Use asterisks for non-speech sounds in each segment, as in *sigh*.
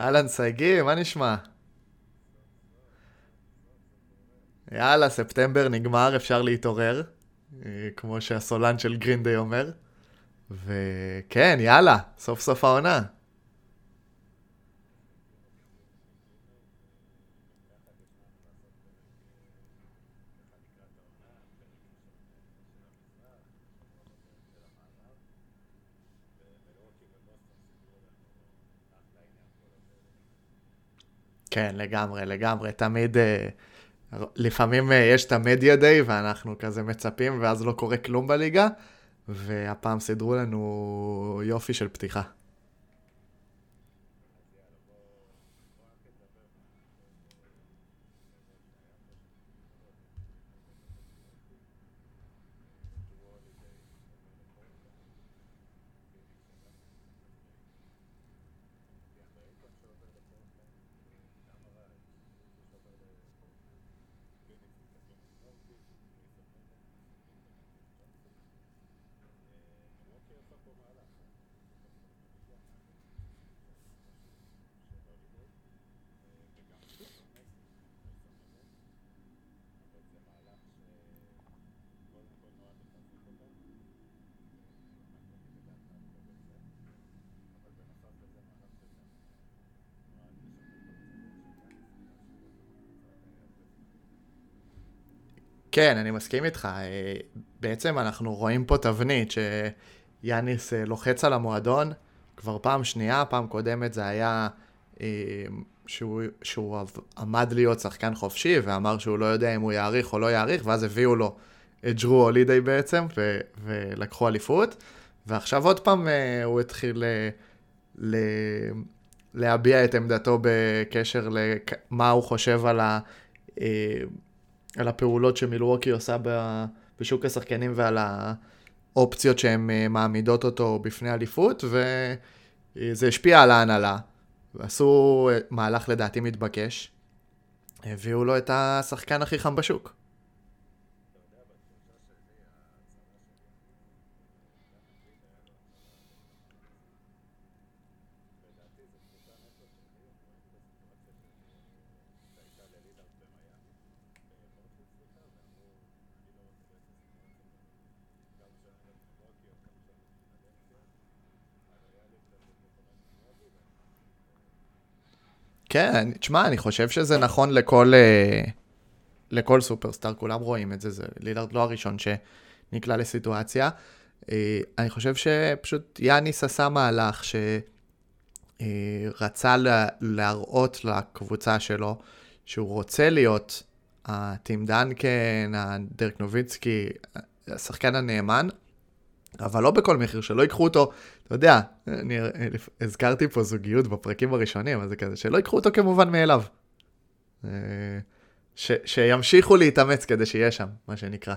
אהלן שגיא, מה נשמע? יאללה, ספטמבר נגמר, אפשר להתעורר, אה, כמו שהסולן של גרינדיי אומר. וכן, יאללה, סוף סוף העונה. כן, לגמרי, לגמרי. תמיד, אה, לפעמים אה, יש את המדיה דיי ואנחנו כזה מצפים ואז לא קורה כלום בליגה, והפעם סידרו לנו יופי של פתיחה. כן, אני מסכים איתך. אה, בעצם אנחנו רואים פה תבנית שיאניס אה, לוחץ על המועדון כבר פעם שנייה, פעם קודמת זה היה אה, שהוא, שהוא עמד להיות שחקן חופשי ואמר שהוא לא יודע אם הוא יאריך או לא יאריך, ואז הביאו לו את ג'רו הולידיי בעצם, ו, ולקחו אליפות, ועכשיו עוד פעם הוא התחיל ל, להביע את עמדתו בקשר למה הוא חושב על. על הפעולות שמילווקי עושה בשוק השחקנים ועל האופציות שהן אה, מעמידות אותו בפני אליפות, וזה השפיע על ההנהלה. ועשו אה, מהלך לדעתי מתבקש, הביאו לו את השחקן הכי חם בשוק. כן, תשמע, אני חושב שזה נכון לכל, אה, לכל סופרסטאר, כולם רואים את זה, זה לילארד לא הראשון שנקלע לסיטואציה. אה, אני חושב שפשוט יאניס עשה מהלך שרצה אה, להראות לקבוצה שלו שהוא רוצה להיות הטים דנקן, הדרק נוביצקי, השחקן הנאמן, אבל לא בכל מחיר, שלא ייקחו אותו, אתה יודע, אני הזכרתי פה זוגיות בפרקים הראשונים, אז זה כזה, שלא ייקחו אותו כמובן מאליו. אה, ש, שימשיכו להתאמץ כדי שיהיה שם, מה שנקרא.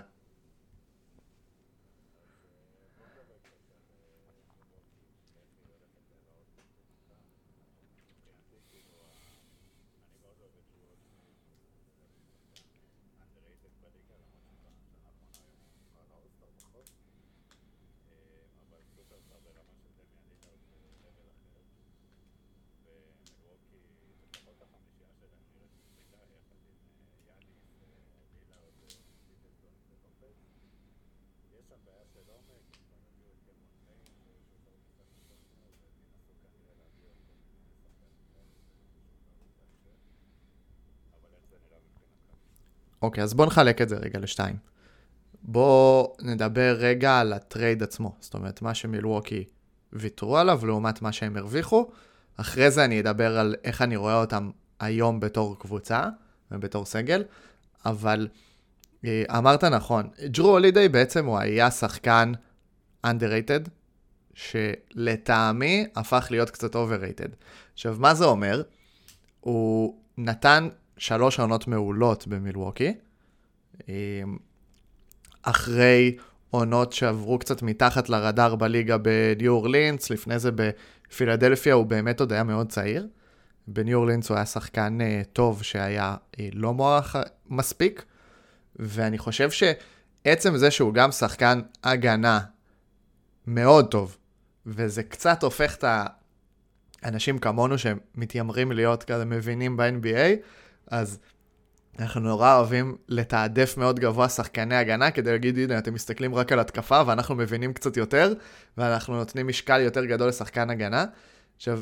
אוקיי, אז בואו נחלק את זה רגע לשתיים. בואו נדבר רגע על הטרייד עצמו. זאת אומרת, מה שמילווקי ויתרו עליו לעומת מה שהם הרוויחו. אחרי זה אני אדבר על איך אני רואה אותם היום בתור קבוצה ובתור סגל, אבל אה, אמרת נכון, ג'רו הולידיי בעצם הוא היה שחקן underrated, שלטעמי הפך להיות קצת overrated. עכשיו, מה זה אומר? הוא נתן שלוש עונות מעולות במילווקי, אמ, אחרי עונות שעברו קצת מתחת לרדאר בליגה בניו אורלינס, לפני זה בפילדלפיה הוא באמת עוד היה מאוד צעיר. בניו אורלינס הוא היה שחקן uh, טוב שהיה uh, לא מוערך מספיק, ואני חושב שעצם זה שהוא גם שחקן הגנה מאוד טוב, וזה קצת הופך את אנשים כמונו שמתיימרים להיות כזה מבינים ב-NBA, אז אנחנו נורא אוהבים לתעדף מאוד גבוה שחקני הגנה, כדי להגיד, הנה, אתם מסתכלים רק על התקפה, ואנחנו מבינים קצת יותר, ואנחנו נותנים משקל יותר גדול לשחקן הגנה. עכשיו,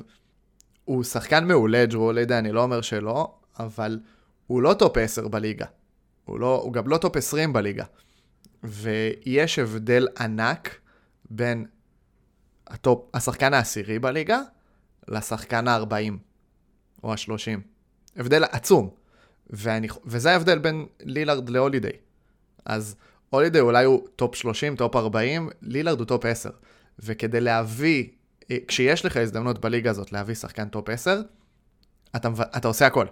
הוא שחקן מעולה, ג'רו הולידיי, אני לא אומר שלא, אבל הוא לא top 10 בליגה. הוא, לא, הוא גם לא top 20 בליגה. ויש הבדל ענק בין ה top, השחקן העשירי בליגה לשחקן ה-40 או ה-30. הבדל עצום. ואני, וזה ההבדל בין לילארד להולידיי. אז הולידיי אולי הוא top 30, top 40, לילארד הוא top 10. וכדי להביא, אה, כשיש לך הזדמנות בליגה הזאת להביא שחקן top 10, אתה, אתה עושה הכל.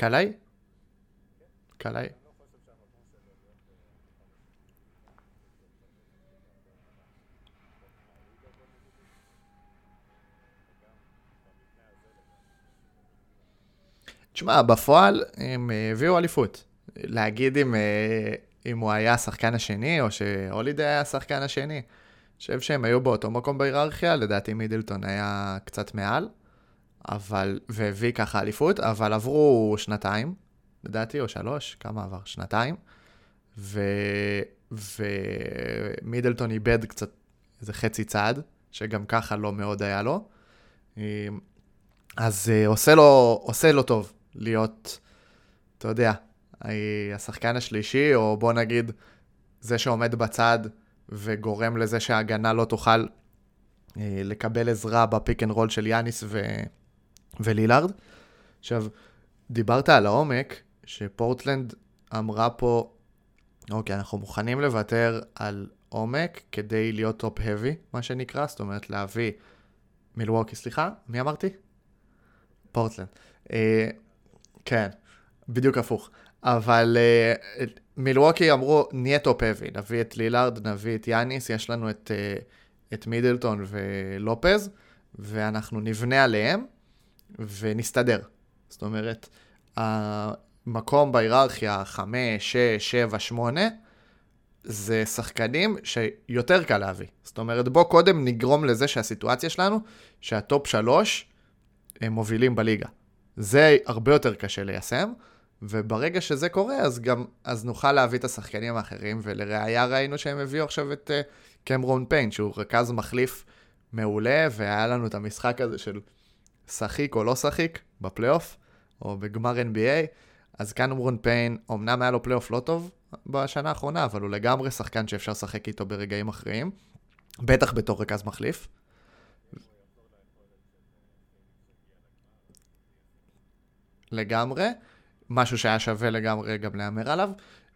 קלעי? קלעי. תשמע, בפועל הם הביאו אליפות. להגיד אם, אה, אם הוא היה השחקן השני, או שהולידי היה השחקן השני. אני חושב שהם היו באותו מקום בהיררכיה, לדעתי מידלטון היה קצת מעל. אבל, והביא ככה אליפות, אבל עברו שנתיים, לדעתי, או שלוש, כמה עבר? שנתיים, ו... ומידלטון איבד קצת איזה חצי צעד, שגם ככה לא מאוד היה לו. אז אה, עושה לו, עושה לו טוב להיות, אתה יודע, השחקן השלישי, או בוא נגיד, זה שעומד בצד וגורם לזה שההגנה לא תוכל אה, לקבל עזרה ב pick and roll של יאניס ו... ולילארד. עכשיו, דיברת על העומק, שפורטלנד אמרה פה, אוקיי, אנחנו מוכנים לוותר על עומק כדי להיות top-heavy, מה שנקרא, זאת אומרת להביא מילווקי, סליחה, מי אמרתי? פורטלנד. אה, כן, בדיוק הפוך. אבל אה, מילווקי אמרו, נהיה top-heavy, נביא את לילארד, נביא את יאניס, יש לנו את, אה, את מידלטון ולופז, ואנחנו נבנה עליהם. ונסתדר. זאת אומרת, המקום בהיררכיה 5, 6, 7, 8, זה שחקנים שיותר קל להביא. זאת אומרת, בוא קודם נגרום לזה שהסיטואציה שלנו, שהטופ 3 הם מובילים בליגה. זה הרבה יותר קשה ליישם, וברגע שזה קורה, אז גם, אז נוכל להביא את השחקנים האחרים, ולראיה ראינו שהם הביאו עכשיו את uh, קמרון פיין, שהוא רכז מחליף מעולה, והיה לנו את המשחק הזה של שחיק או לא שחיק בפלייאוף, או בגמר NBA, אז קמרון פיין, אמנם היה לו פלייאוף לא טוב בשנה האחרונה, אבל הוא לגמרי שחקן שאפשר לשחק איתו ברגעים אחרים, בטח בתור רכז מחליף. לגמרי, משהו שהיה שווה לגמרי גם להמר עליו.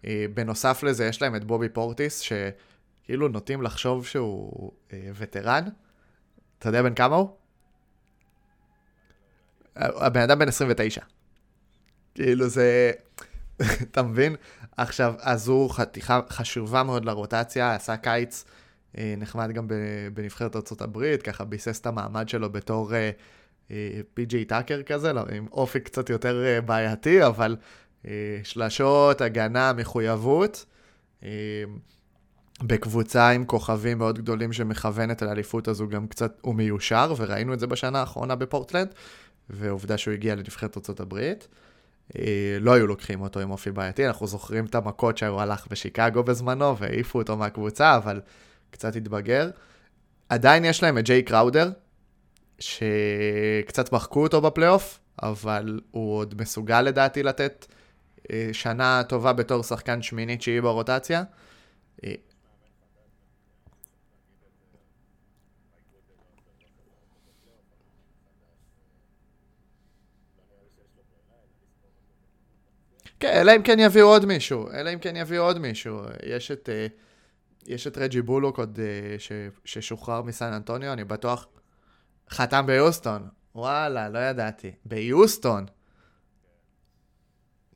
אה, בנוסף לזה, יש להם את בובי פורטיס, שכאילו נוטים לחשוב שהוא אה, וטרן. אתה יודע בן כמה הוא? הבן אדם בן 29. כאילו זה, *laughs* אתה מבין? עכשיו, אז הוא חתיכה חשובה מאוד לרוטציה, עשה קיץ אה, נחמד גם בנבחרת ארה"ב, ככה ביסס את המעמד שלו בתור פי.ג'י אה, טאקר כזה, לא, עם אופי קצת יותר אה, בעייתי, אבל שלשות, הגנה, מחויבות. בקבוצה עם כוכבים מאוד גדולים שמכוונת על האליפות הזו גם קצת, הוא מיושר, וראינו את זה בשנה האחרונה בפורטלנד. ועובדה שהוא הגיע לנבחרת ארצות הברית. אה, לא היו לוקחים אותו עם אופי בעייתי, אנחנו זוכרים את המכות שהוא הלך בשיקגו בזמנו והעיפו אותו מהקבוצה, אבל קצת התבגר. עדיין יש להם את ג'יי קראודר, שקצת מחקו אותו בפלייאוף, אבל הוא עוד מסוגל לדעתי לתת אה, שנה טובה בתור שחקן שמיני-תשיעי ברוטציה. כן, אלא אם כן יביאו עוד מישהו, אלא אם כן יביאו עוד מישהו. יש את, אה, יש את רג'י בולוק עוד ש, ששוחרר מסן אנטוניו, אני בטוח. חתם ביוסטון. וואלה, לא ידעתי. ביוסטון.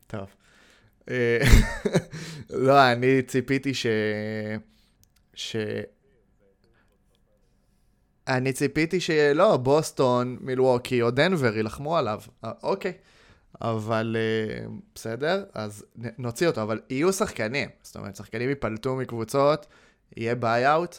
טוב. אה, *laughs* לא, אני ציפיתי ש... ש... אני ציפיתי שלא, בוסטון, מילווקי או דנבר יילחמו עליו. אה, אוקיי. אבל אה, בסדר, אז נוציא אותו, אבל יהיו שחקנים. זאת אומרת, שחקנים ייפלטו מקבוצות, יהיה buyout,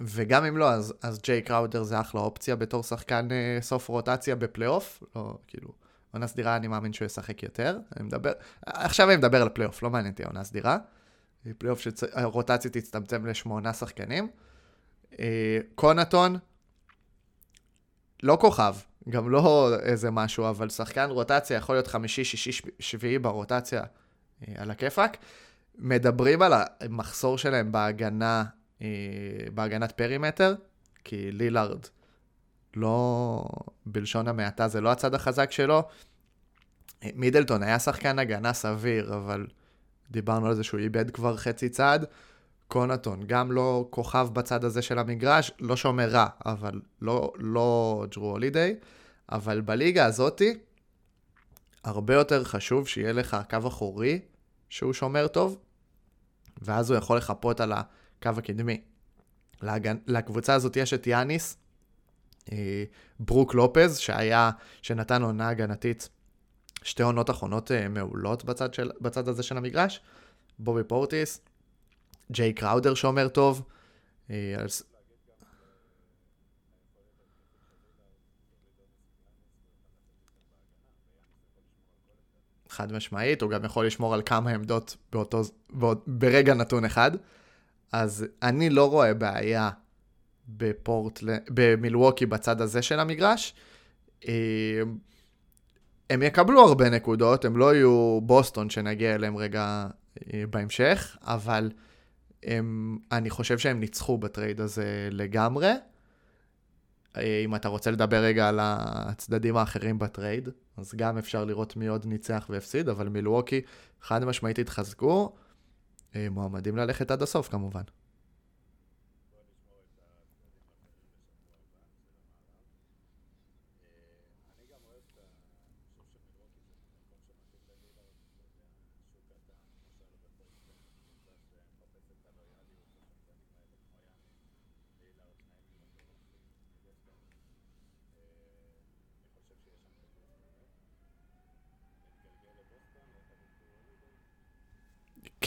וגם אם לא, אז, אז ג'יי קראודר זה אחלה אופציה בתור שחקן אה, סוף רוטציה בפלייאוף, לא, כאילו, עונה סדירה אני מאמין שהוא ישחק יותר, אני מדבר, עכשיו אני מדבר על פלייאוף, לא מעניין אותי עונה סדירה. פלייאוף שהרוטציה תצטמצם לשמונה שחקנים. אה, קונטון, לא כוכב, גם לא איזה משהו, אבל שחקן רוטציה יכול להיות חמישי, שישי, שביעי ברוטציה אה, על הכיפאק. מדברים על המחסור שלהם בהגנה, אה, בהגנת perimeter, כי לילארד לא, בלשון המעטה, זה לא הצד החזק שלו. מידלטון היה שחקן הגנה סביר, אבל דיברנו על זה שהוא איבד כבר חצי צעד. קונטון, גם לא כוכב בצד הזה של המגרש, לא שומר רע, אבל לא, לא ג'רו. אבל בליגה הזאתי, הרבה יותר חשוב שיהיה לך קו אחורי שהוא שומר טוב, ואז הוא יכול לחפות על הקו הקדמי. להגנ... לקבוצה הזאת יש את יאניס, אה, ברוק לופז, שהיה, שנתן עונה הגנתית שתי עונות אחרונות אה, מעולות בצד, של, בצד הזה של המגרש, בובי פורטיס, ג'יי קראודר שומר טוב, חד משמעית, הוא גם יכול לשמור על כמה עמדות באותו, באות, ברגע נתון אחד. אז אני לא רואה בעיה בפורטל... במילווקי בצד הזה של המגרש. אה, הם יקבלו הרבה נקודות, הם לא יהיו בוסטון שנגיע אליהם רגע אה, בהמשך, אבל הם, אני חושב שהם ניצחו בטרייד הזה לגמרי. אה, אם אתה רוצה לדבר רגע על הצדדים האחרים בטרייד, אז גם אפשר לראות מי עוד ניצח והפסיד, אבל מילווקי חד משמעית התחזקו, אה, מועמדים ללכת עד הסוף כמובן.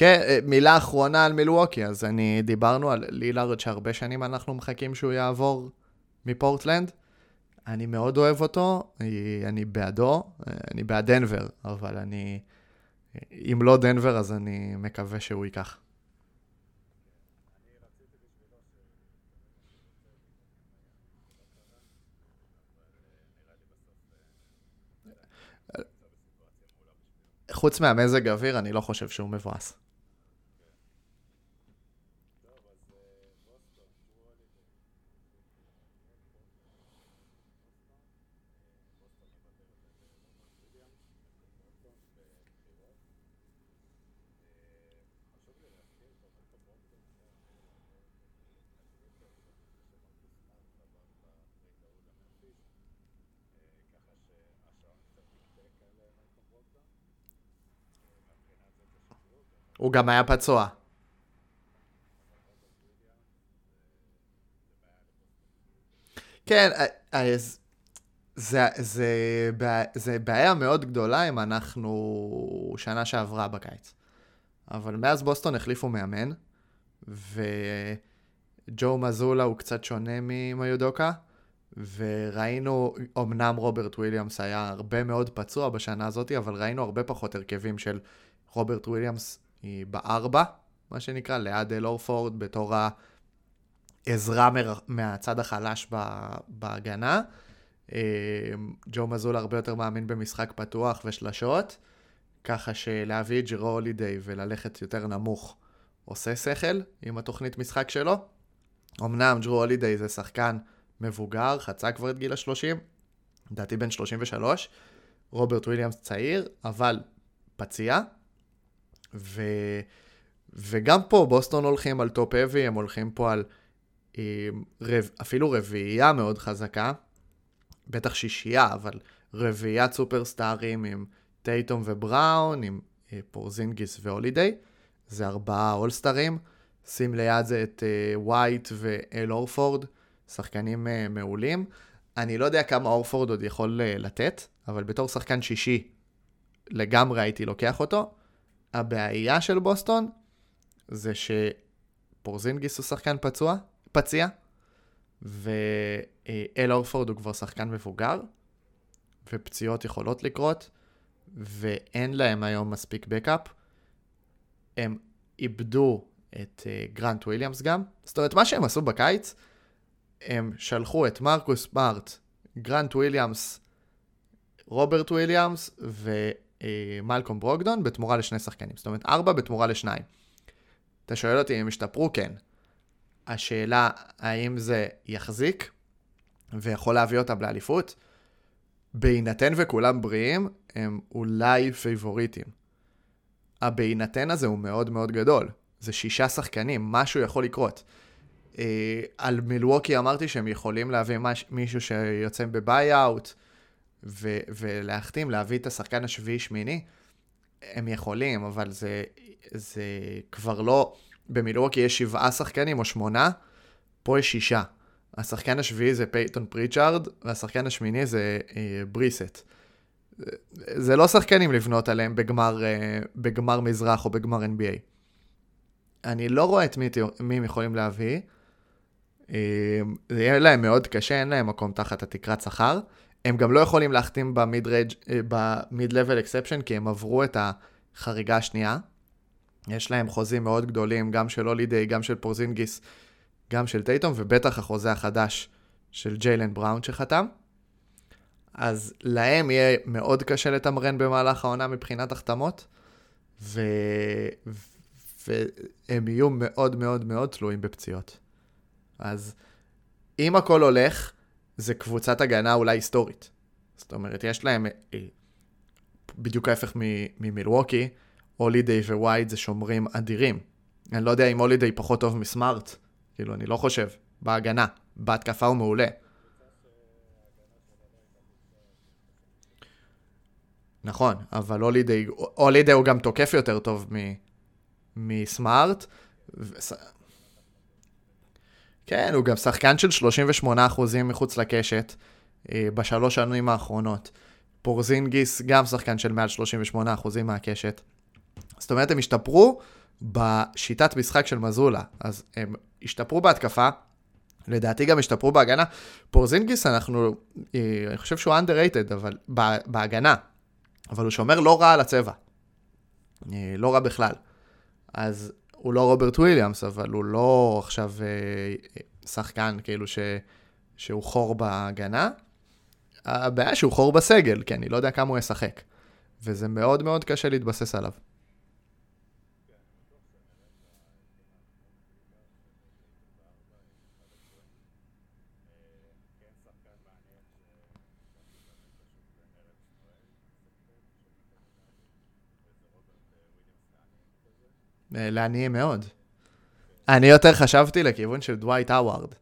כן, אה, מילה אחרונה על מילווקי, אז אני, דיברנו על לילארד שהרבה שנים אנחנו מחכים שהוא יעבור מפורטלנד. אני מאוד אוהב אותו, אני בעדו, אה, אני בעד דנבר, אבל אני, אם לא דנבר אז אני מקווה שהוא ייקח. חוץ מהמזג אוויר, אני לא חושב שהוא מבואס. הוא גם היה פצוע. כן, אז אה, אה, זה, זה, זה בעיה מאוד גדולה אם אנחנו שנה שעברה בקיץ. אבל מאז בוסטון החליפו מאמן, וג'ו מזולה הוא קצת שונה ממיודוקה, וראינו, אמנם רוברט וויליאמס היה הרבה מאוד פצוע בשנה הזאת, אבל ראינו הרבה פחות הרכבים של רוברט וויליאמס בארבע, מה שנקרא, ליד אורפורד, בתור עזרה מר... מהצד החלש בהגנה. ג'ו מזול הרבה יותר מאמין במשחק פתוח ושלשות, ככה שלהביא את ג'ירו הולידיי וללכת יותר נמוך עושה שכל עם התוכנית משחק שלו. אמנם ג'רו הולידיי זה שחקן מבוגר, חצה כבר את גיל ה-30, לדעתי בן 33, רוברט וויליאמס צעיר, אבל פציע, ו... וגם פה בוסטון הולכים על top-heavy, הם הולכים פה על אה, רב... אפילו רביעייה מאוד חזקה, בטח שישייה, אבל רביעיית סופרסטארים עם טייטום ובראון, עם אה, פורזינגיס והולידיי, זה ארבעה אולסטרים. שים ליד זה את וייט אה, ואל אורפורד, שחקנים מעולים. אני לא יודע כמה אורפורד עוד יכול לתת, אבל בתור שחקן שישי, לגמרי הייתי לוקח אותו. הבעיה של בוסטון זה שפורזינגיס הוא שחקן פצוע, פציע, ואל אורפורד הוא כבר שחקן מבוגר, ופציעות יכולות לקרות, ואין להם היום מספיק backup. הם איבדו את אה, גרנט וויליאמס גם. זאת אומרת, מה שהם עשו בקיץ, הם שלחו את מרקוס סמארט, גרנט וויליאמס, רוברט וויליאמס ומלקום אה, ברוגדון בתמורה לשני שחקנים. זאת אומרת, ארבע בתמורה לשניים. אתה שואל אותי אם הם השתפרו? כן. השאלה, האם זה יחזיק ויכול להביא אותם לאליפות? בהינתן וכולם בריאים, הם אולי פייבוריטים. הבהינתן הזה הוא מאוד מאוד גדול. זה שישה שחקנים, משהו יכול לקרות. אה, על מילווקי אמרתי שהם יכולים להביא מש, מישהו שיוצא בביי-אוט ולהחתים, להביא את השחקן השביעי-שמיני. הם יכולים, אבל זה, זה כבר לא... במילווקי יש שבעה שחקנים או שמונה, פה יש שישה. השחקן השביעי זה פייטון פריצ'ארד, והשחקן השמיני זה אה, בריסט. זה לא שחקנים לבנות עליהם בגמר, אה, בגמר מזרח או בגמר NBA. אני לא רואה את מי, מי הם יכולים להביא. אה, זה יהיה להם מאוד קשה, אין להם מקום תחת התקרת שכר. הם גם לא יכולים להחתים ב mid-level exception, כי הם עברו את החריגה השנייה. יש להם חוזים מאוד גדולים, גם של הולידיי, גם של פורזינגיס, גם של טייטום, ובטח החוזה החדש של ג'יילן בראון שחתם. אז להם יהיה מאוד קשה לתמרן במהלך העונה מבחינת החתמות, ו... והם יהיו מאוד מאוד מאוד תלויים בפציעות. אז אם הכל הולך, זה קבוצת הגנה אולי היסטורית. זאת אומרת, יש להם אה, בדיוק ההפך ממילווקי, הולידיי ווייד זה שומרים אדירים. אני לא יודע אם הולידיי פחות טוב מסמארט, כאילו, אני לא חושב, בהגנה. בהתקפה הוא מעולה. נכון, אבל הולידיי, הוא גם תוקף יותר טוב מסמארט. כן, הוא גם שחקן של 38% מחוץ לקשת אה, בשלוש שנים האחרונות. פורזינגיס גם שחקן של מעל 38% מהקשת. זאת אומרת, הם השתפרו בשיטת משחק של מזולה. אז הם השתפרו בהתקפה, לדעתי גם השתפרו בהגנה. פורזינגיס, אנחנו, אה, אני חושב שהוא underrated, אבל בהגנה. אבל הוא שומר לא רע על הצבע. אה, לא רע בכלל. אז הוא לא רוברט וויליאמס, אבל הוא לא עכשיו אה, שחקן כאילו ש, שהוא חור בהגנה. הבעיה שהוא חור בסגל, כי אני לא יודע כמה הוא ישחק. וזה מאוד מאוד קשה להתבסס עליו. לעניים מאוד. אני יותר חשבתי לכיוון של דווייט האווארד.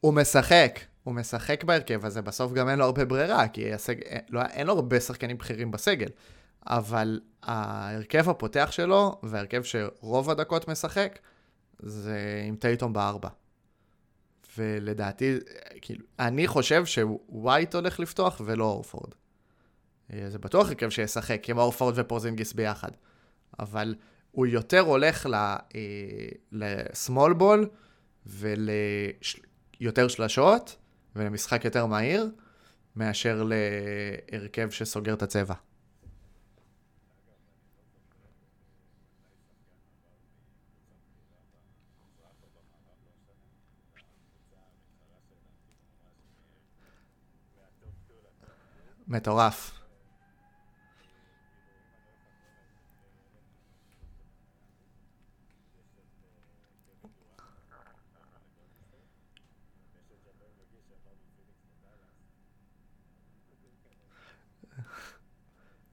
הוא משחק, הוא משחק בהרכב הזה, בסוף גם אין לו הרבה ברירה, כי הסג... אין, לא, אין לו הרבה שחקנים בכירים בסגל. אבל ההרכב הפותח שלו, וההרכב שרוב הדקות משחק, זה עם טייטום בארבע. ולדעתי, כאילו, אני חושב שווייט הולך לפתוח ולא אורפורד. אה, זה בטוח הרכב שישחק עם אורפורד ופורזינגיס ביחד. אבל הוא יותר הולך לסמול בול ולשלושה יותר שלשות ולמשחק יותר מהיר, מאשר להרכב שסוגר את הצבע. מטורף.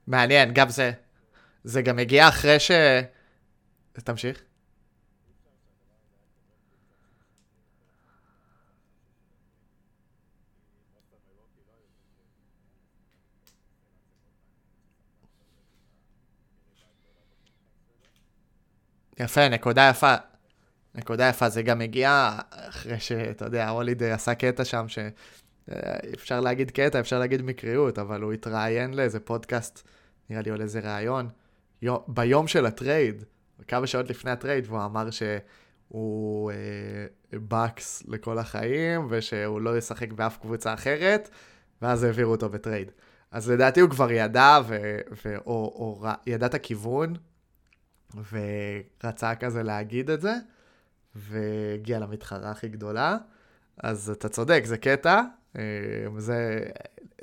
מעניין, גם זה, זה גם הגיע אחרי ש... תמשיך. יפה, נקודה יפה. נקודה יפה, זה גם הגיע אחרי שאתה יודע, הולידי עשה קטע שם, שאפשר להגיד קטע, אפשר להגיד מקריות, אבל הוא התראיין לאיזה פודקאסט, נראה לי, או לאיזה ראיון, ביום של הטרייד, כמה שעות לפני הטרייד, והוא אמר שהוא אה, בקס לכל החיים, ושהוא לא ישחק באף קבוצה אחרת, ואז העבירו אותו בטרייד. אז לדעתי הוא כבר ידע, ו, ו, או, או ידע את הכיוון, ורצה כזה להגיד את זה, והגיע למתחרה הכי גדולה. אז אתה צודק, זה קטע, אה, זה,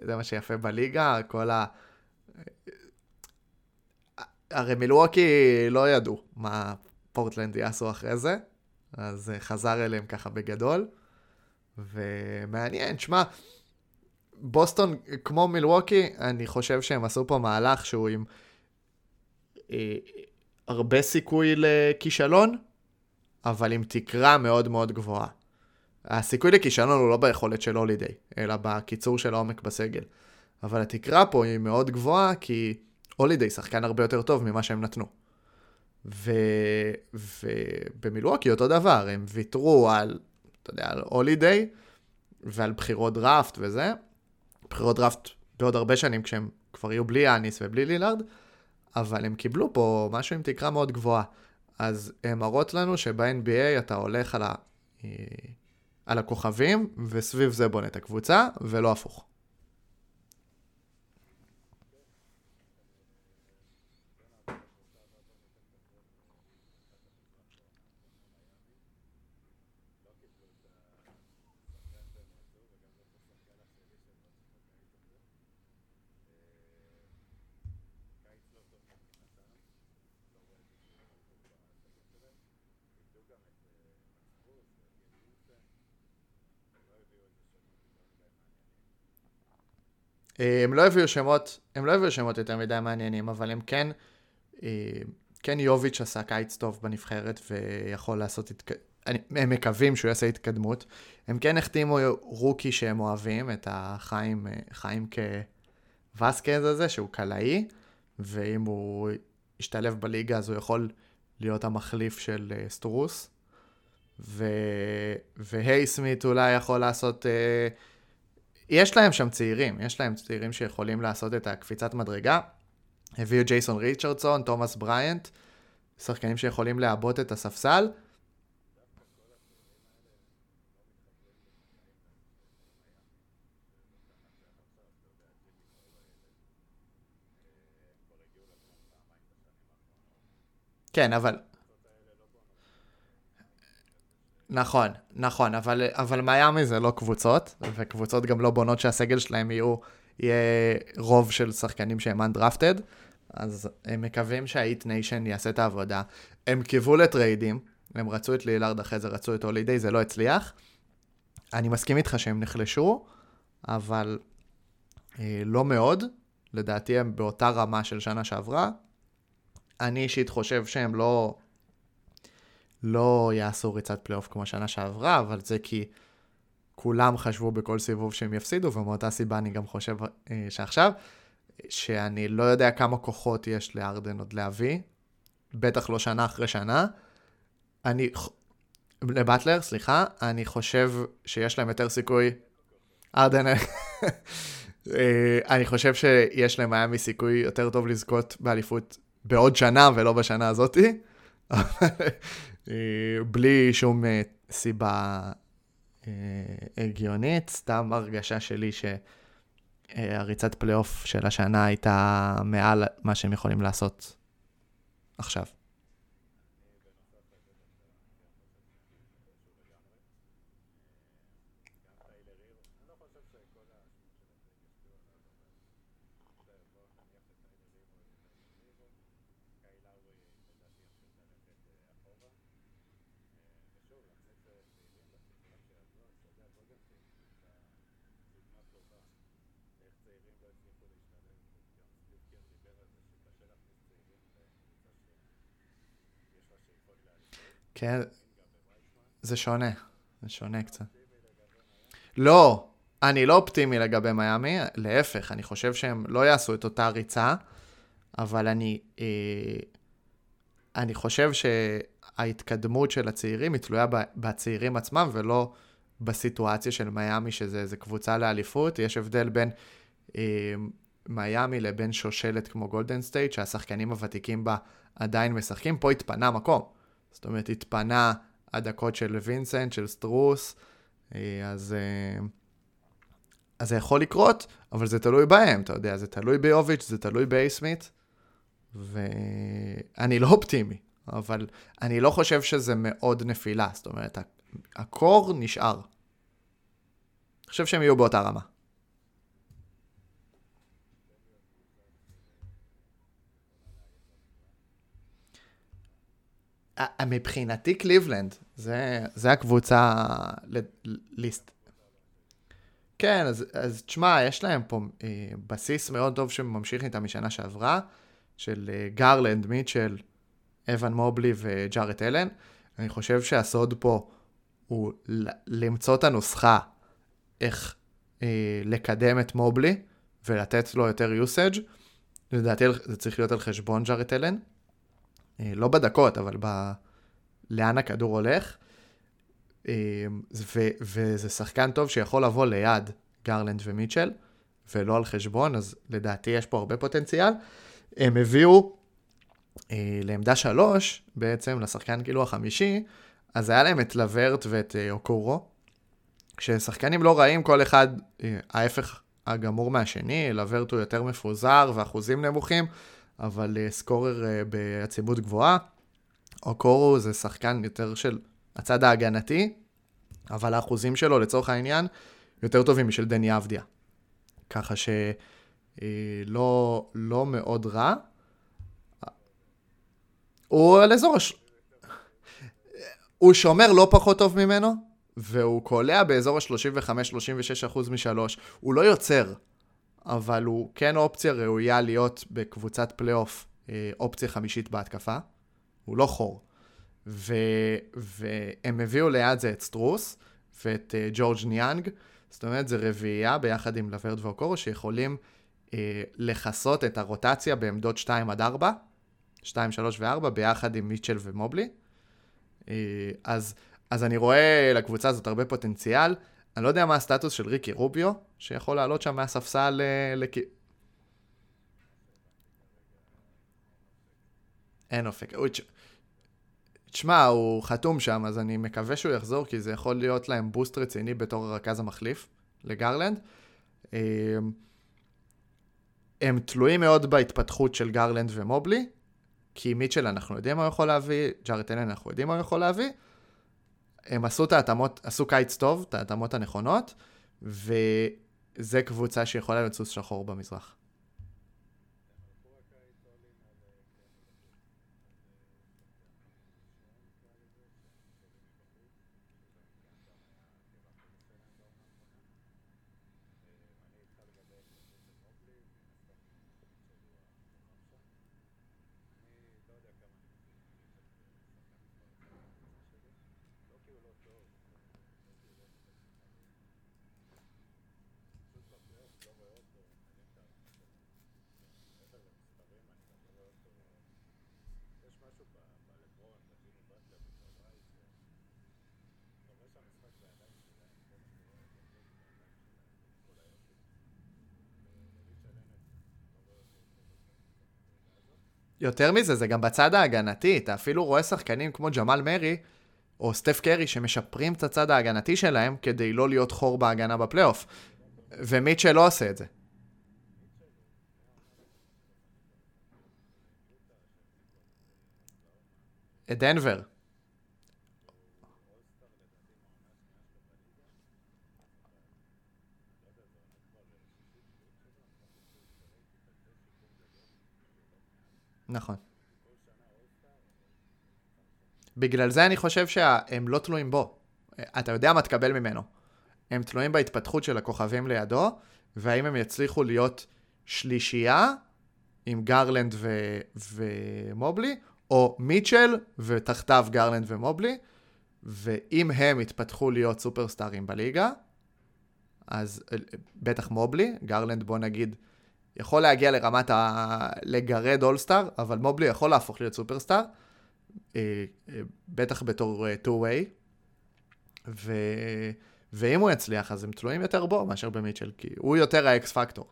זה מה שיפה בליגה, כל ה... הרי מילווקי לא ידעו מה פורטלנד יעשו אחרי זה, אז חזר אליהם ככה בגדול, ומעניין, שמע, בוסטון, כמו מילווקי, אני חושב שהם עשו פה מהלך שהוא עם אה, הרבה סיכוי לכישלון, אבל עם תקרה מאוד מאוד גבוהה. הסיכוי לכישלון הוא לא ביכולת של הולידיי, אלא בקיצור של העומק בסגל. אבל התקרה פה היא מאוד גבוהה, כי הולידיי שחקן הרבה יותר טוב ממה שהם נתנו. ו... ובמילואקי אותו דבר, הם ויתרו על, אתה יודע, על הולידיי ועל בחירות דראפט וזה. בחירות דראפט בעוד הרבה שנים, כשהם כבר יהיו בלי אניס ובלי לילארד, אבל הם קיבלו פה משהו עם תקרה מאוד גבוהה. אז הן מראות לנו שב-NBA אתה הולך על, ה... אה, על הכוכבים, וסביב זה בונה את הקבוצה, ולא הפוך. הם לא הביאו שמות, הם לא הביאו שמות יותר מדי מעניינים, אבל הם כן, אה, כן יוביץ' עשה קיץ טוב בנבחרת ויכול לעשות, התק... הם מקווים שהוא יעשה התקדמות. הם כן החתימו רוקי שהם אוהבים, את החיים, אה, חיים כווסקז הזה, שהוא קלעי, ואם הוא ישתלב בליגה אז הוא יכול להיות המחליף של סטרוס. ו... והי סמית אולי יכול לעשות... Uh, יש להם שם צעירים, יש להם צעירים שיכולים לעשות את הקפיצת מדרגה. הביאו ג'ייסון ריצ'רדסון, תומאס בריאנט, שחקנים שיכולים לעבות את הספסל. כן, אבל נכון, נכון, אבל, אבל מיאמי זה לא קבוצות, וקבוצות גם לא בונות שהסגל שלהם יהיו, יהיה רוב של שחקנים שהם undrafted, אז הם מקווים שה Heat Nation יעשה את העבודה. הם קיוו לטריידים, הם רצו את לילארד אחרי זה, רצו את הולידי, זה לא הצליח. אני מסכים איתך שהם נחלשו, אבל אה, לא מאוד. לדעתי הם באותה רמה של שנה שעברה. אני אישית חושב שהם לא לא יעשו ריצת פלייאוף כמו שנה שעברה, אבל זה כי כולם חשבו בכל סיבוב שהם יפסידו, ומאותה סיבה אני גם חושב אה, שעכשיו, שאני לא יודע כמה כוחות יש לארדן עוד להביא, בטח לא שנה אחרי שנה. אני, לבטלר, סליחה, אני חושב שיש להם יותר סיכוי, ארדן, אה, אני חושב שיש להם היה מסיכוי יותר טוב לזכות באליפות בעוד שנה ולא בשנה הזאתי. בלי שום אה, סיבה הגיונית, סתם הרגשה שלי שהריצת פלייאוף של השנה הייתה מעל מה שהם יכולים לעשות עכשיו. כן, זה שונה, זה שונה קצת. לא, אני לא אופטימי לגבי מיאמי, להפך, אני חושב שהם לא יעשו את אותה ריצה, אבל אני, אה, אני חושב שההתקדמות של הצעירים היא תלויה בצעירים עצמם ולא בסיטואציה של מיאמי, שזה קבוצה לאליפות. יש הבדל בין מיאמי לבין שושלת כמו גולדן סטייט, שהשחקנים הוותיקים בה עדיין משחקים, פה התפנה מקום. זאת אומרת, התפנה הדקות של וינסנט, של סטרוס, אה, אז, אה, אז זה יכול לקרות, אבל זה תלוי בהם, אתה יודע, זה תלוי ביוביץ', זה תלוי בייסמית, ואני לא אופטימי, אבל אני לא חושב שזה מאוד נפילה, זאת אומרת, הקור נשאר. אני חושב שהם יהיו באותה רמה. מבחינתי קליבלנד, זה, זה הקבוצה ליסט. כן, אז, אז תשמע, יש להם פה אה, בסיס מאוד טוב שממשיך איתם משנה שעברה, של אה, גרלנד, מיטשל, אבן מובלי וג'ארט אלן. אני חושב שהסוד פה הוא למצוא את הנוסחה איך אה, לקדם את מובלי ולתת לו יותר usage. לדעתי זה צריך להיות על חשבון ג'ארט אלן. אה, לא בדקות, אבל ב... לאן הכדור הולך. אה, ו... וזה שחקן טוב שיכול לבוא ליד גרלנד ומיטשל, ולא על חשבון, אז לדעתי יש פה הרבה פוטנציאל. הם הביאו אה, לעמדה שלוש, בעצם, לשחקן כאילו החמישי, אז היה להם את לברט ואת אוקורו, כששחקנים לא רעים, כל אחד ההפך הגמור מהשני, לברט הוא יותר מפוזר ואחוזים נמוכים, אבל uh, סקורר uh, בעצימות גבוהה. אוקורו זה שחקן יותר של הצד ההגנתי, אבל האחוזים שלו, לצורך העניין, יותר טובים משל דני אבדיה. ככה שלא אה, לא מאוד רע. הוא על אזור הש... הוא שומר לא פחות טוב ממנו, והוא קולע באזור ה-35-36% משלוש. הוא לא יוצר, אבל הוא כן אופציה ראויה להיות בקבוצת פלייאוף, אה, אופציה חמישית בהתקפה. הוא לא חור. ו, והם הביאו ליד זה את סטרוס ואת אה, ג'ורג' ניאנג, זאת אומרת, זה רביעייה ביחד עם לוורט ואוקורו, שיכולים אה, לכסות את הרוטציה בעמדות 2 עד 4, 2, 3 ו-4, ביחד עם מיטשל ומובלי. Uh, אז, אז אני רואה לקבוצה הזאת הרבה פוטנציאל. אני לא יודע מה הסטטוס של ריקי רוביו, שיכול לעלות שם מהספסל לכ... אין אופק. תשמע, הוא חתום שם, אז אני מקווה שהוא יחזור, כי זה יכול להיות להם בוסט רציני בתור הרכז המחליף לגרלנד. אמ, הם תלויים מאוד בהתפתחות של גרלנד ומובלי, כי מיטשל אנחנו יודעים מה הוא יכול להביא, ג'ארט אלן אנחנו יודעים מה הוא יכול להביא. הם עשו את ההתאמות, עשו קיץ טוב, את ההתאמות הנכונות, וזה קבוצה שיכולה לצוץ שחור במזרח. יותר מזה, זה גם בצד ההגנתי, אתה אפילו רואה שחקנים כמו ג'מאל מרי, או סטף קרי שמשפרים את הצד ההגנתי שלהם כדי לא להיות חור בהגנה בפלייאוף. ומיטשל לא עושה את זה. את דנבר. נכון. בגלל זה אני חושב שהם לא תלויים בו. אתה יודע מה תקבל ממנו. הם תלויים בהתפתחות של הכוכבים לידו, והאם הם יצליחו להיות שלישייה עם גרלנד ו- ומובלי, או מיטשל ותחתיו גרלנד ומובלי, ואם הם יתפתחו להיות סופרסטארים בליגה, אז בטח מובלי, גרלנד בוא נגיד, יכול להגיע לרמת ה... לגרד אולסטאר, אבל מובלי יכול להפוך להיות סופרסטאר, אה, אה, בטח בתור uh, two-way, ו... ואם הוא יצליח, אז הם תלויים יותר בו מאשר במיטשל, כי הוא יותר האקס פקטור.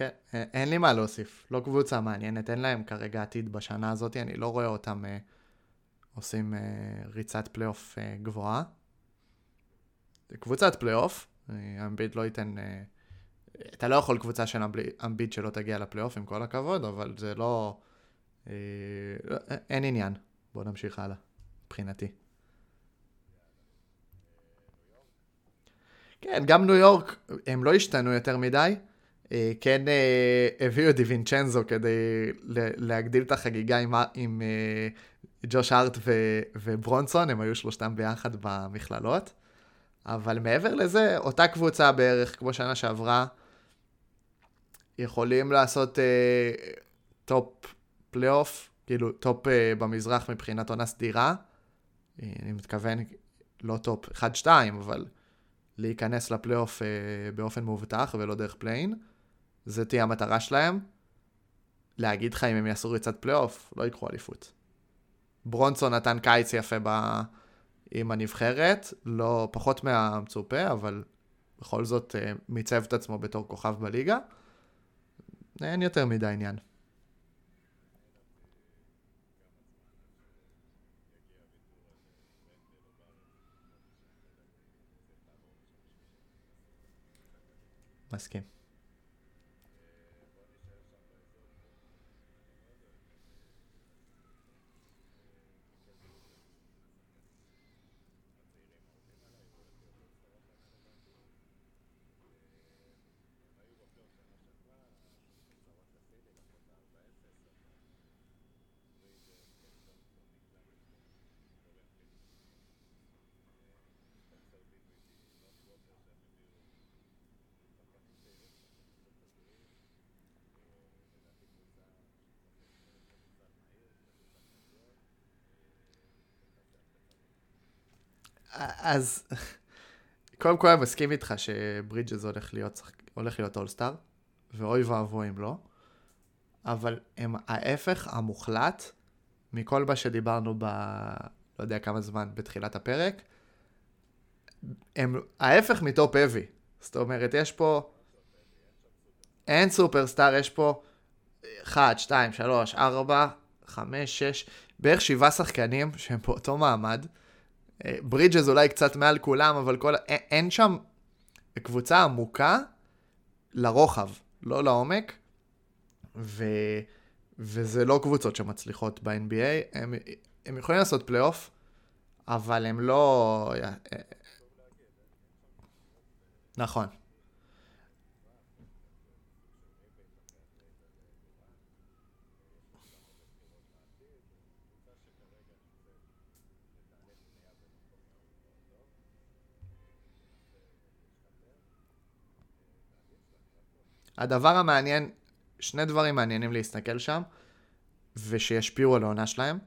כן, אין לי מה להוסיף. לא קבוצה מעניינת, אין להם כרגע עתיד בשנה הזאת, אני לא רואה אותם אה, עושים אה, ריצת פלייאוף אה, גבוהה. קבוצת פלייאוף, אה, אמביט לא ייתן... אה, אתה לא יכול קבוצה של אמביט שלא תגיע לפלייאוף, עם כל הכבוד, אבל זה לא... אה, אין עניין. בואו נמשיך הלאה, מבחינתי. כן, גם ניו יורק, הם לא השתנו יותר מדי. אה, כן אה, הביאו את דיווינצ'נזו כדי להגדיל את החגיגה עם, עם אה, ג'וש הארט ו, וברונסון, הם היו שלושתם ביחד במכללות. אבל מעבר לזה, אותה קבוצה בערך, כמו שנה שעברה, יכולים לעשות אה, top פלייאוף, כאילו top אה, במזרח מבחינת עונה סדירה. אה, אני מתכוון, לא top 1-2, אבל להיכנס לפלייאוף אה, באופן מאובטח ולא דרך play-in. זה תהיה המטרה שלהם. להגיד לך אם הם יעשו ריצת פלייאוף, לא ייקחו אליפות. ברונסון נתן קיץ יפה ב... עם הנבחרת, לא פחות מהמצופה, אבל בכל זאת אה, מיצב את עצמו בתור כוכב בליגה. אין יותר מדי עניין. מסכים. אז קודם כל אני מסכים איתך שברידג'ס הולך להיות, הולך להיות אולסטאר, ואוי ואבוי אם לא, אבל הם ההפך המוחלט מכל מה שדיברנו ב... לא יודע כמה זמן בתחילת הפרק. הם ההפך מטופ אבי. זאת אומרת, יש פה... אין סופרסטאר, יש פה 1, 2, 3, 4, 5, 6, בערך 7 שחקנים שהם באותו מעמד. ברידג'ז אולי קצת מעל כולם, אבל כל... אין שם קבוצה עמוקה לרוחב, לא לעומק, ו... וזה לא קבוצות שמצליחות ב-NBA, הם, הם יכולים לעשות פלייאוף, אבל הם לא... נכון. הדבר המעניין שני דברים מעניינים להסתכל שם, ושישפיעו על העונה שלהם.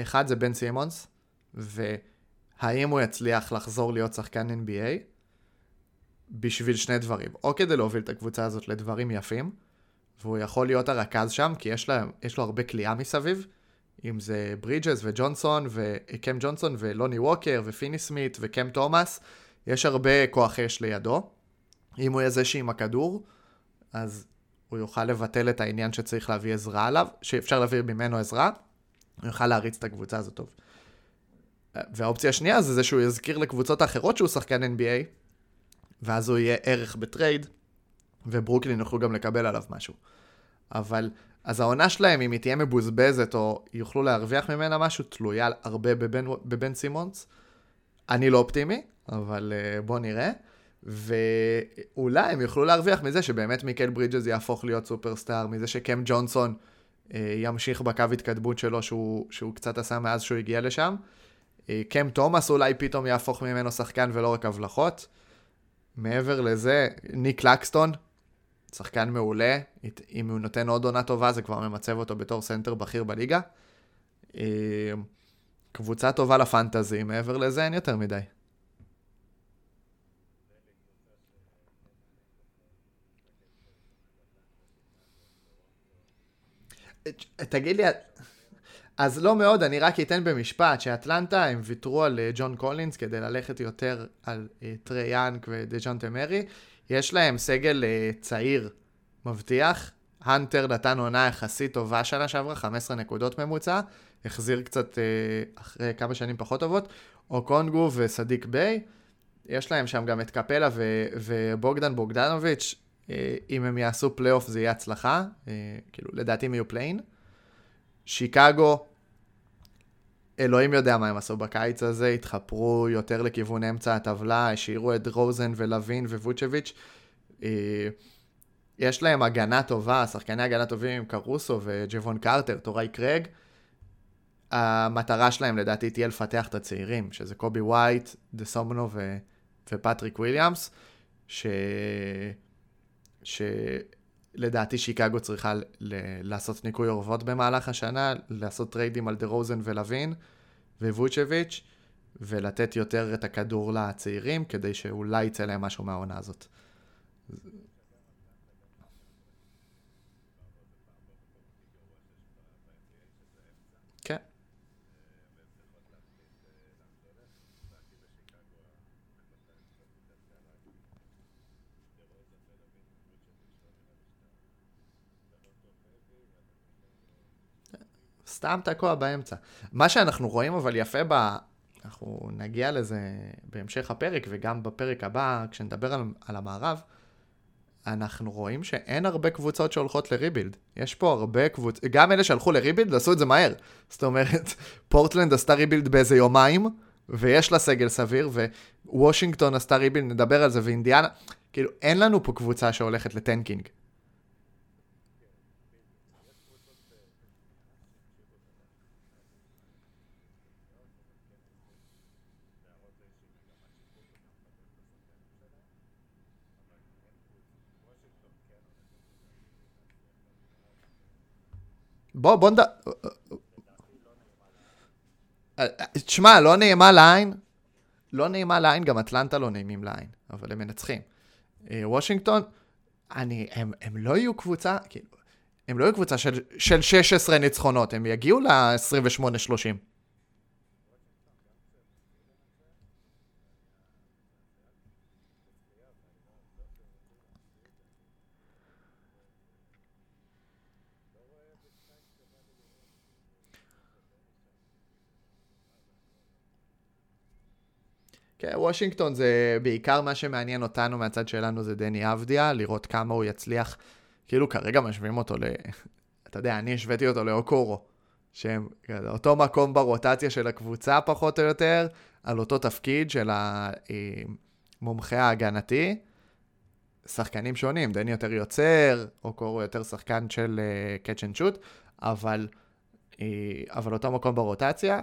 אחד זה בן סימונס, והאם הוא יצליח לחזור להיות שחקן NBA, בשביל שני דברים. או כדי להוביל את הקבוצה הזאת לדברים יפים, והוא יכול להיות הרכז שם, כי יש, לה, יש לו הרבה כליאה מסביב, אם זה ברידג'ס וג'ונסון, וקם ג'ונסון ולוני ווקר ופיני סמית וקם תומאס, יש הרבה כוח אש לידו. אם הוא יהיה זה שעם הכדור, אז הוא יוכל לבטל את העניין שצריך להביא עזרה עליו, שאפשר להביא ממנו עזרה, הוא יוכל להריץ את הקבוצה הזאת טוב. והאופציה השנייה זה זה שהוא יזכיר לקבוצות האחרות שהוא שחקן NBA, ואז הוא יהיה ערך בטרייד, וברוקלין יוכלו גם לקבל עליו משהו. אבל, אז העונה שלהם, אם היא תהיה מבוזבזת או יוכלו להרוויח ממנה משהו, תלויה הרבה בבן, בבן סימונס. אני לא אופטימי, אבל אה, בוא נראה. ואולי הם יוכלו להרוויח מזה שבאמת מיקל ברידג'ס יהפוך להיות סופרסטאר, מזה שקם ג'ונסון אה, ימשיך בקו התקדמות שלו שהוא, שהוא קצת עשה מאז שהוא הגיע לשם. אה, קם תומאס אולי פתאום יהפוך ממנו שחקן ולא רק הבלחות. מעבר לזה, ניק קלקסטון, שחקן מעולה, אם הוא נותן עוד עונה טובה זה כבר ממצב אותו בתור סנטר בכיר בליגה. אה, קבוצה טובה ל fantasy, מעבר לזה אין יותר מדי. תגיד לי, אז לא מאוד, אני רק אתן במשפט שאטלנטה, הם ויתרו על אה, ג'ון קולינס כדי ללכת יותר על אה, טריי יאנג ודג'ונטה מארי. יש להם סגל אה, צעיר מבטיח. הנטר נתן עונה יחסית טובה שנה שעברה, 15 נקודות ממוצע. החזיר קצת אחרי כמה שנים פחות טובות. אוקונגו וסדיק ביי. יש להם שם גם את קפלה ו- ובוגדן בוגדנוביץ'. אה, אם הם יעשו פלייאוף זה יהיה הצלחה. אה, כאילו, לדעתי הם יהיו play-in. שיקגו, אלוהים יודע מה הם עשו בקיץ הזה, התחפרו יותר לכיוון אמצע הטבלה, השאירו את דרוזן ולווין וווצ'ביץ'. אה, יש להם הגנה טובה, שחקני הגנה טובים עם קרוסו וג'וון קרטר, טורי קרייג. המטרה שלהם לדעתי תהיה לפתח את הצעירים, שזה קובי ווייט, דוסונמו ו... ופטריק וויליאמס, ש... שלדעתי שיקגו צריכה ל... לעשות ניקוי אורוות במהלך השנה, לעשות טריידים על דה רוזן ולווין. וווצ'ביץ', ולתת יותר את הכדור לצעירים, כדי שאולי יצא להם משהו מהעונה הזאת. כן. סתם תקוע באמצע. מה שאנחנו רואים אבל יפה ב... אנחנו נגיע לזה בהמשך הפרק וגם בפרק הבא, כשנדבר על, על המערב, אנחנו רואים שאין הרבה קבוצות שהולכות לריבילד. יש פה הרבה קבוצות, גם אלה שהלכו לריבילד עשו את זה מהר. זאת אומרת, *laughs* פורטלנד עשתה rebuild באיזה יומיים, ויש לה סגל סביר, ווושינגטון עשתה rebuild, נדבר על זה, ואינדיאנה, כאילו, אין לנו פה קבוצה שהולכת ל tanking. בוא, בוא נדע... תשמע, לא נעימה לעין, לא נעימה לעין, גם אטלנטה לא נעימים לעין, אבל הם מנצחים. אה, וושינגטון, אני, הם, הם לא יהיו קבוצה, כאילו, הם לא יהיו קבוצה של, של 16 ניצחונות, הם יגיעו ל-28-30. וושינגטון זה בעיקר מה שמעניין אותנו מהצד שלנו זה דני אבדיה, לראות כמה הוא יצליח, כאילו כרגע משווים אותו ל... *laughs* אתה יודע, אני השוויתי אותו לאוקורו, שהם אותו מקום ברוטציה של הקבוצה פחות או יותר, על אותו תפקיד של המומחה ההגנתי. שחקנים שונים, דני יותר יוצר, אוקורו יותר שחקן של catch and shoot, אה, אבל אותו מקום ברוטציה.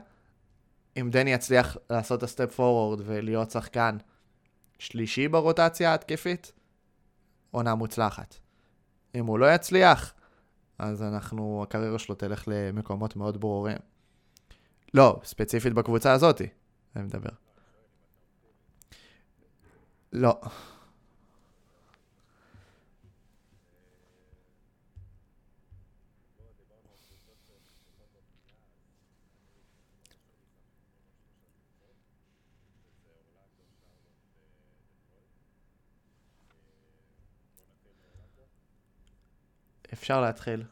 אם דני יצליח לעשות את הסטפ פורוורד ולהיות שחקן שלישי ברוטציה ההתקפית, עונה מוצלחת. אם הוא לא יצליח, אז אנחנו, הקריירה שלו תלך למקומות מאוד ברורים. לא, ספציפית בקבוצה הזאתי, אני מדבר. לא. אפשר להתחיל.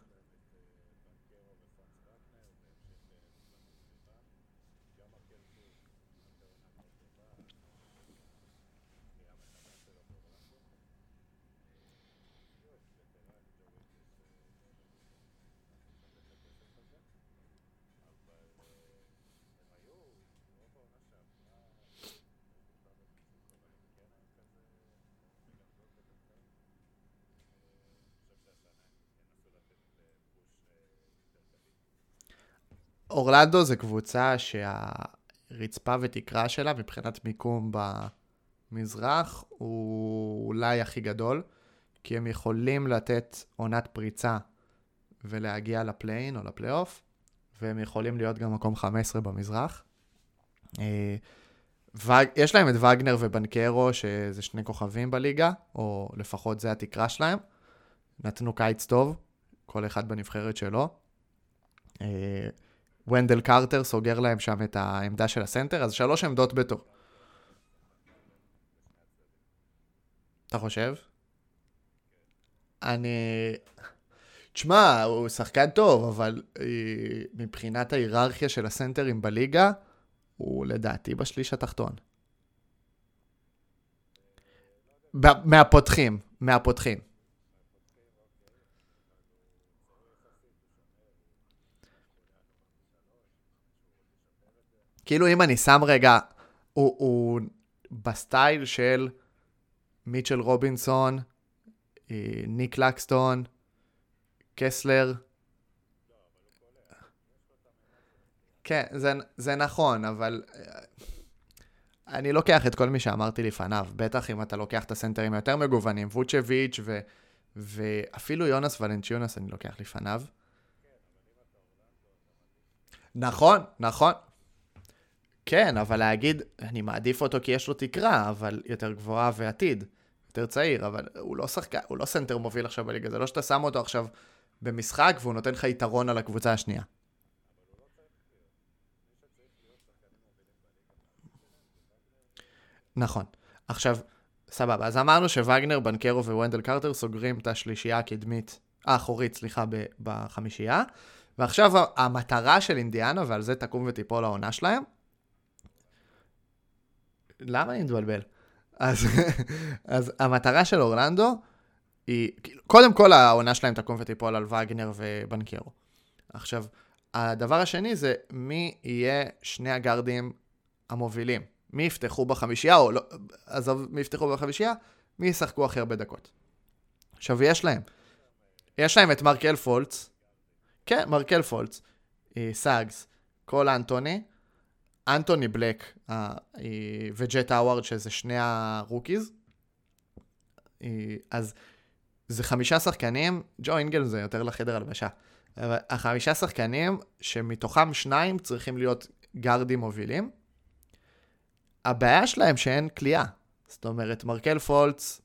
אורלנדו זה קבוצה שהרצפה ותקרה שלה מבחינת מיקום במזרח הוא אולי הכי גדול, כי הם יכולים לתת עונת פריצה ולהגיע לפליין או לפלייאוף, והם יכולים להיות גם מקום 15 במזרח. אה, יש להם את וגנר ובנקרו, שזה שני כוכבים בליגה, או לפחות זה התקרה שלהם. נתנו קיץ טוב, כל אחד בנבחרת שלו. ונדל קרטר סוגר להם שם את העמדה של הסנטר, אז שלוש עמדות בתור. אתה חושב? אני... תשמע, הוא שחקן טוב, אבל אה, מבחינת ההיררכיה של הסנטרים בליגה, הוא לדעתי בשליש התחתון. מהפותחים, מהפותחים. כאילו אם אני שם רגע, הוא, הוא בסטייל של מיטשל רובינסון, אה, ניק לקסטון, קסלר. כן, זה, זה נכון, אבל אה, אני לוקח את כל מי שאמרתי לפניו, בטח אם אתה לוקח את הסנטרים היותר מגוונים, ווצ'ביץ' ו, ואפילו יונאס ולנצ'יונאס אני לוקח לפניו. נכון, נכון, כן, אבל להגיד, אני מעדיף אותו כי יש לו תקרה, אבל יותר גבוהה ועתיד, יותר צעיר, אבל הוא לא שחקן, הוא לא סנטר מוביל עכשיו בליגה, זה לא שאתה שם אותו עכשיו במשחק והוא נותן לך יתרון על הקבוצה השנייה. נכון. עכשיו, סבבה, אז אמרנו שווגנר, בנקרו וונדל קרטר סוגרים את השלישייה הקדמית, האחורית, סליחה, בחמישייה, ועכשיו המטרה של אינדיאנה, ועל זה תקום ותיפול העונה שלהם, למה אני מתבלבל? אז, *laughs* אז המטרה של אורלנדו היא, קודם כל העונה שלהם תקום ותיפול על וגנר ובנקרו. עכשיו, הדבר השני זה מי יהיה שני הגארדים המובילים. מי יפתחו בחמישייה, או לא, עזוב, מי יפתחו בחמישייה, מי ישחקו הכי הרבה דקות. עכשיו, יש להם. יש להם את מרקל פולץ, כן, מרקל פולץ, אה, סאגס, קול אנטוני, אנטוני בלק אה, וג'ט האווארד, שזה שני ה rookies. אה, אז זה חמישה שחקנים, ג'ו אינגלס זה יותר לחדר הלבשה. החמישה שחקנים, שמתוכם שניים צריכים להיות גארדים מובילים. הבעיה שלהם שאין כליאה. זאת אומרת, מרקל פולץ,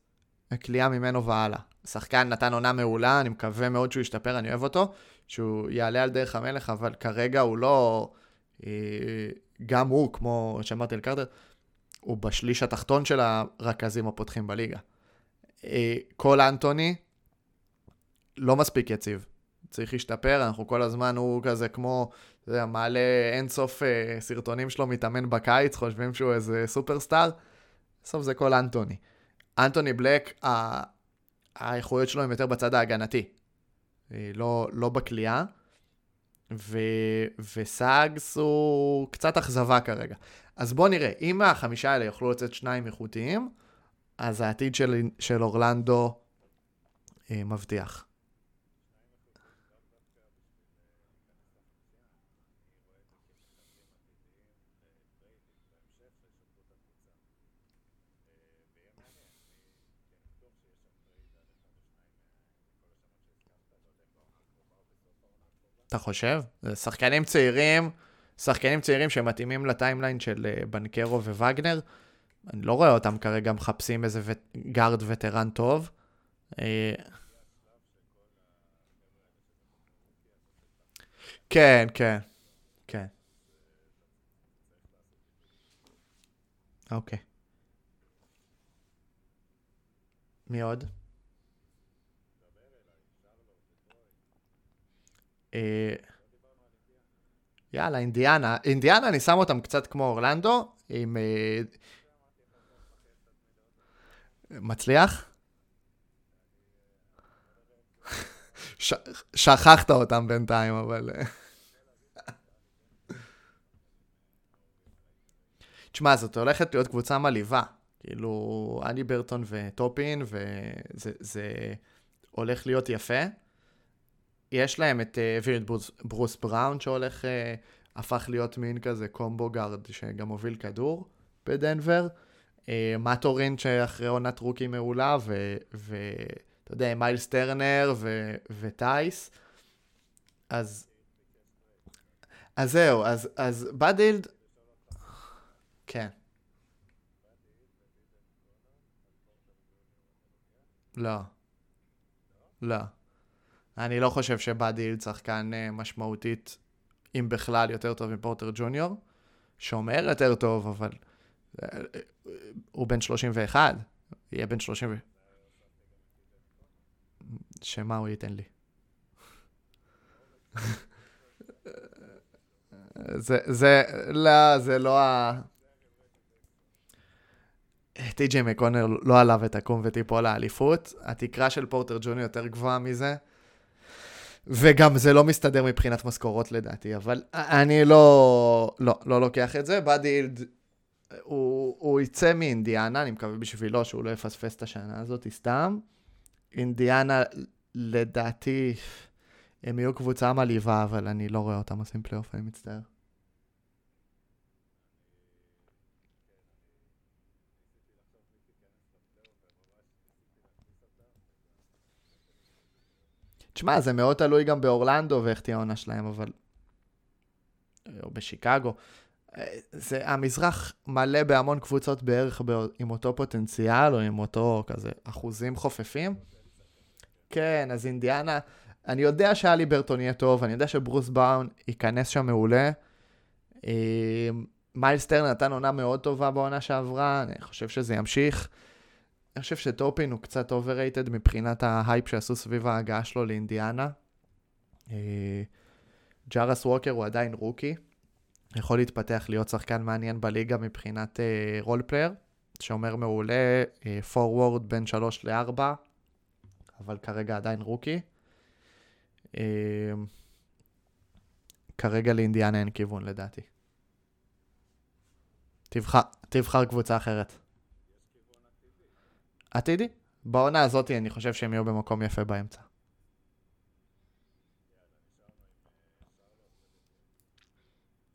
כליאה ממנו והלאה. שחקן נתן עונה מעולה, אני מקווה מאוד שהוא ישתפר, אני אוהב אותו, שהוא יעלה על דרך המלך, אבל כרגע הוא לא אה, גם הוא, כמו שאמרתי על קרטר, הוא בשליש התחתון של הרכזים הפותחים בליגה. אה, קול אנטוני לא מספיק יציב. צריך להשתפר, אנחנו כל הזמן, הוא כזה כמו, אתה יודע, מעלה אינסוף אה, סרטונים שלו, מתאמן בקיץ, חושבים שהוא איזה סופרסטאר. בסוף זה קול אנטוני. אנטוני בלק, האיכויות שלו הן יותר בצד ההגנתי, אה, לא, לא בכלייה. ו... וסאגס הוא קצת אכזבה כרגע. אז בואו נראה, אם מהחמישה האלה יוכלו לצאת שניים איכותיים, אז העתיד של, של אורלנדו אה, מבטיח. אתה חושב? זה שחקנים צעירים, שחקנים צעירים שמתאימים לטיימליין של אה, בנקרו ווגנר. אני לא רואה אותם כרגע מחפשים איזה ו... גארד וטרן טוב. אה, כן, כן, כן. אוקיי. מי עוד? יאללה, אינדיאנה. אינדיאנה, אני שם אותם קצת כמו אורלנדו, עם... אה, מצליח? ש... שכחת אותם בינתיים, אבל... אה. תשמע, זאת הולכת להיות קבוצה מלאיבה. כאילו, אני ברטון וטופין, וזה הולך להיות יפה. יש להם את, אה, הביאו את ברוס, ברוס בראון שהולך, אה, הפך להיות מין כזה combo guard שגם מוביל כדור בדנבר. אה, מאטורין שאחרי עונת רוקי מעולה, ואתה יודע, מיילס טרנר וטייס. אז, אז זהו, אז, אז באדי הילד, כן. לא. לא. אני לא חושב שבאדי היל שחקן אה, משמעותית, אם בכלל, יותר טוב מפורטר ג'וניור. שומר יותר טוב, אבל אה, אה, הוא בן 31, יהיה בן 30. שמה הוא ייתן לי? *laughs* זה, זה, לא, זה לא ה... טי.ג'יי מקונר לא עליו את הקום ותיפול האליפות. התקרה של פורטר ג'וניור יותר גבוהה מזה. וגם זה לא מסתדר מבחינת משכורות לדעתי, אבל אני לא, לא, לא לוקח את זה. באדי הילד, הוא, הוא יצא מאינדיאנה, אני מקווה בשבילו שהוא לא יפספס את השנה הזאת סתם. אינדיאנה, לדעתי, הם יהיו קבוצה מלאיבה, אבל אני לא רואה אותם עושים פלייאוף, אני מצטער. תשמע, זה מאוד תלוי גם באורלנדו ואיך תהיה העונה שלהם, אבל... או בשיקגו. זה, המזרח מלא בהמון קבוצות בערך עם אותו פוטנציאל, או עם אותו כזה אחוזים חופפים. כן, אז אינדיאנה, אני יודע שאלי ברטון יהיה טוב, אני יודע שברוס באון ייכנס שם מעולה. אה, מיילס טרנר נתן עונה מאוד טובה בעונה שעברה, אני חושב שזה ימשיך. אני חושב שטופין הוא קצת overrated מבחינת ההייפ שעשו סביב ההגעה שלו לאינדיאנה. אה, ג'ראס ווקר הוא עדיין רוקי, יכול להתפתח להיות שחקן מעניין בליגה מבחינת role אה, player, שומר מעולה, פורוורד אה, בין 3 ל-4, אבל כרגע עדיין רוקי. כרגע לאינדיאנה אין כיוון לדעתי. תבחר, תבחר קבוצה אחרת. עתידי? בעונה הזאת אני חושב שהם יהיו במקום יפה באמצע.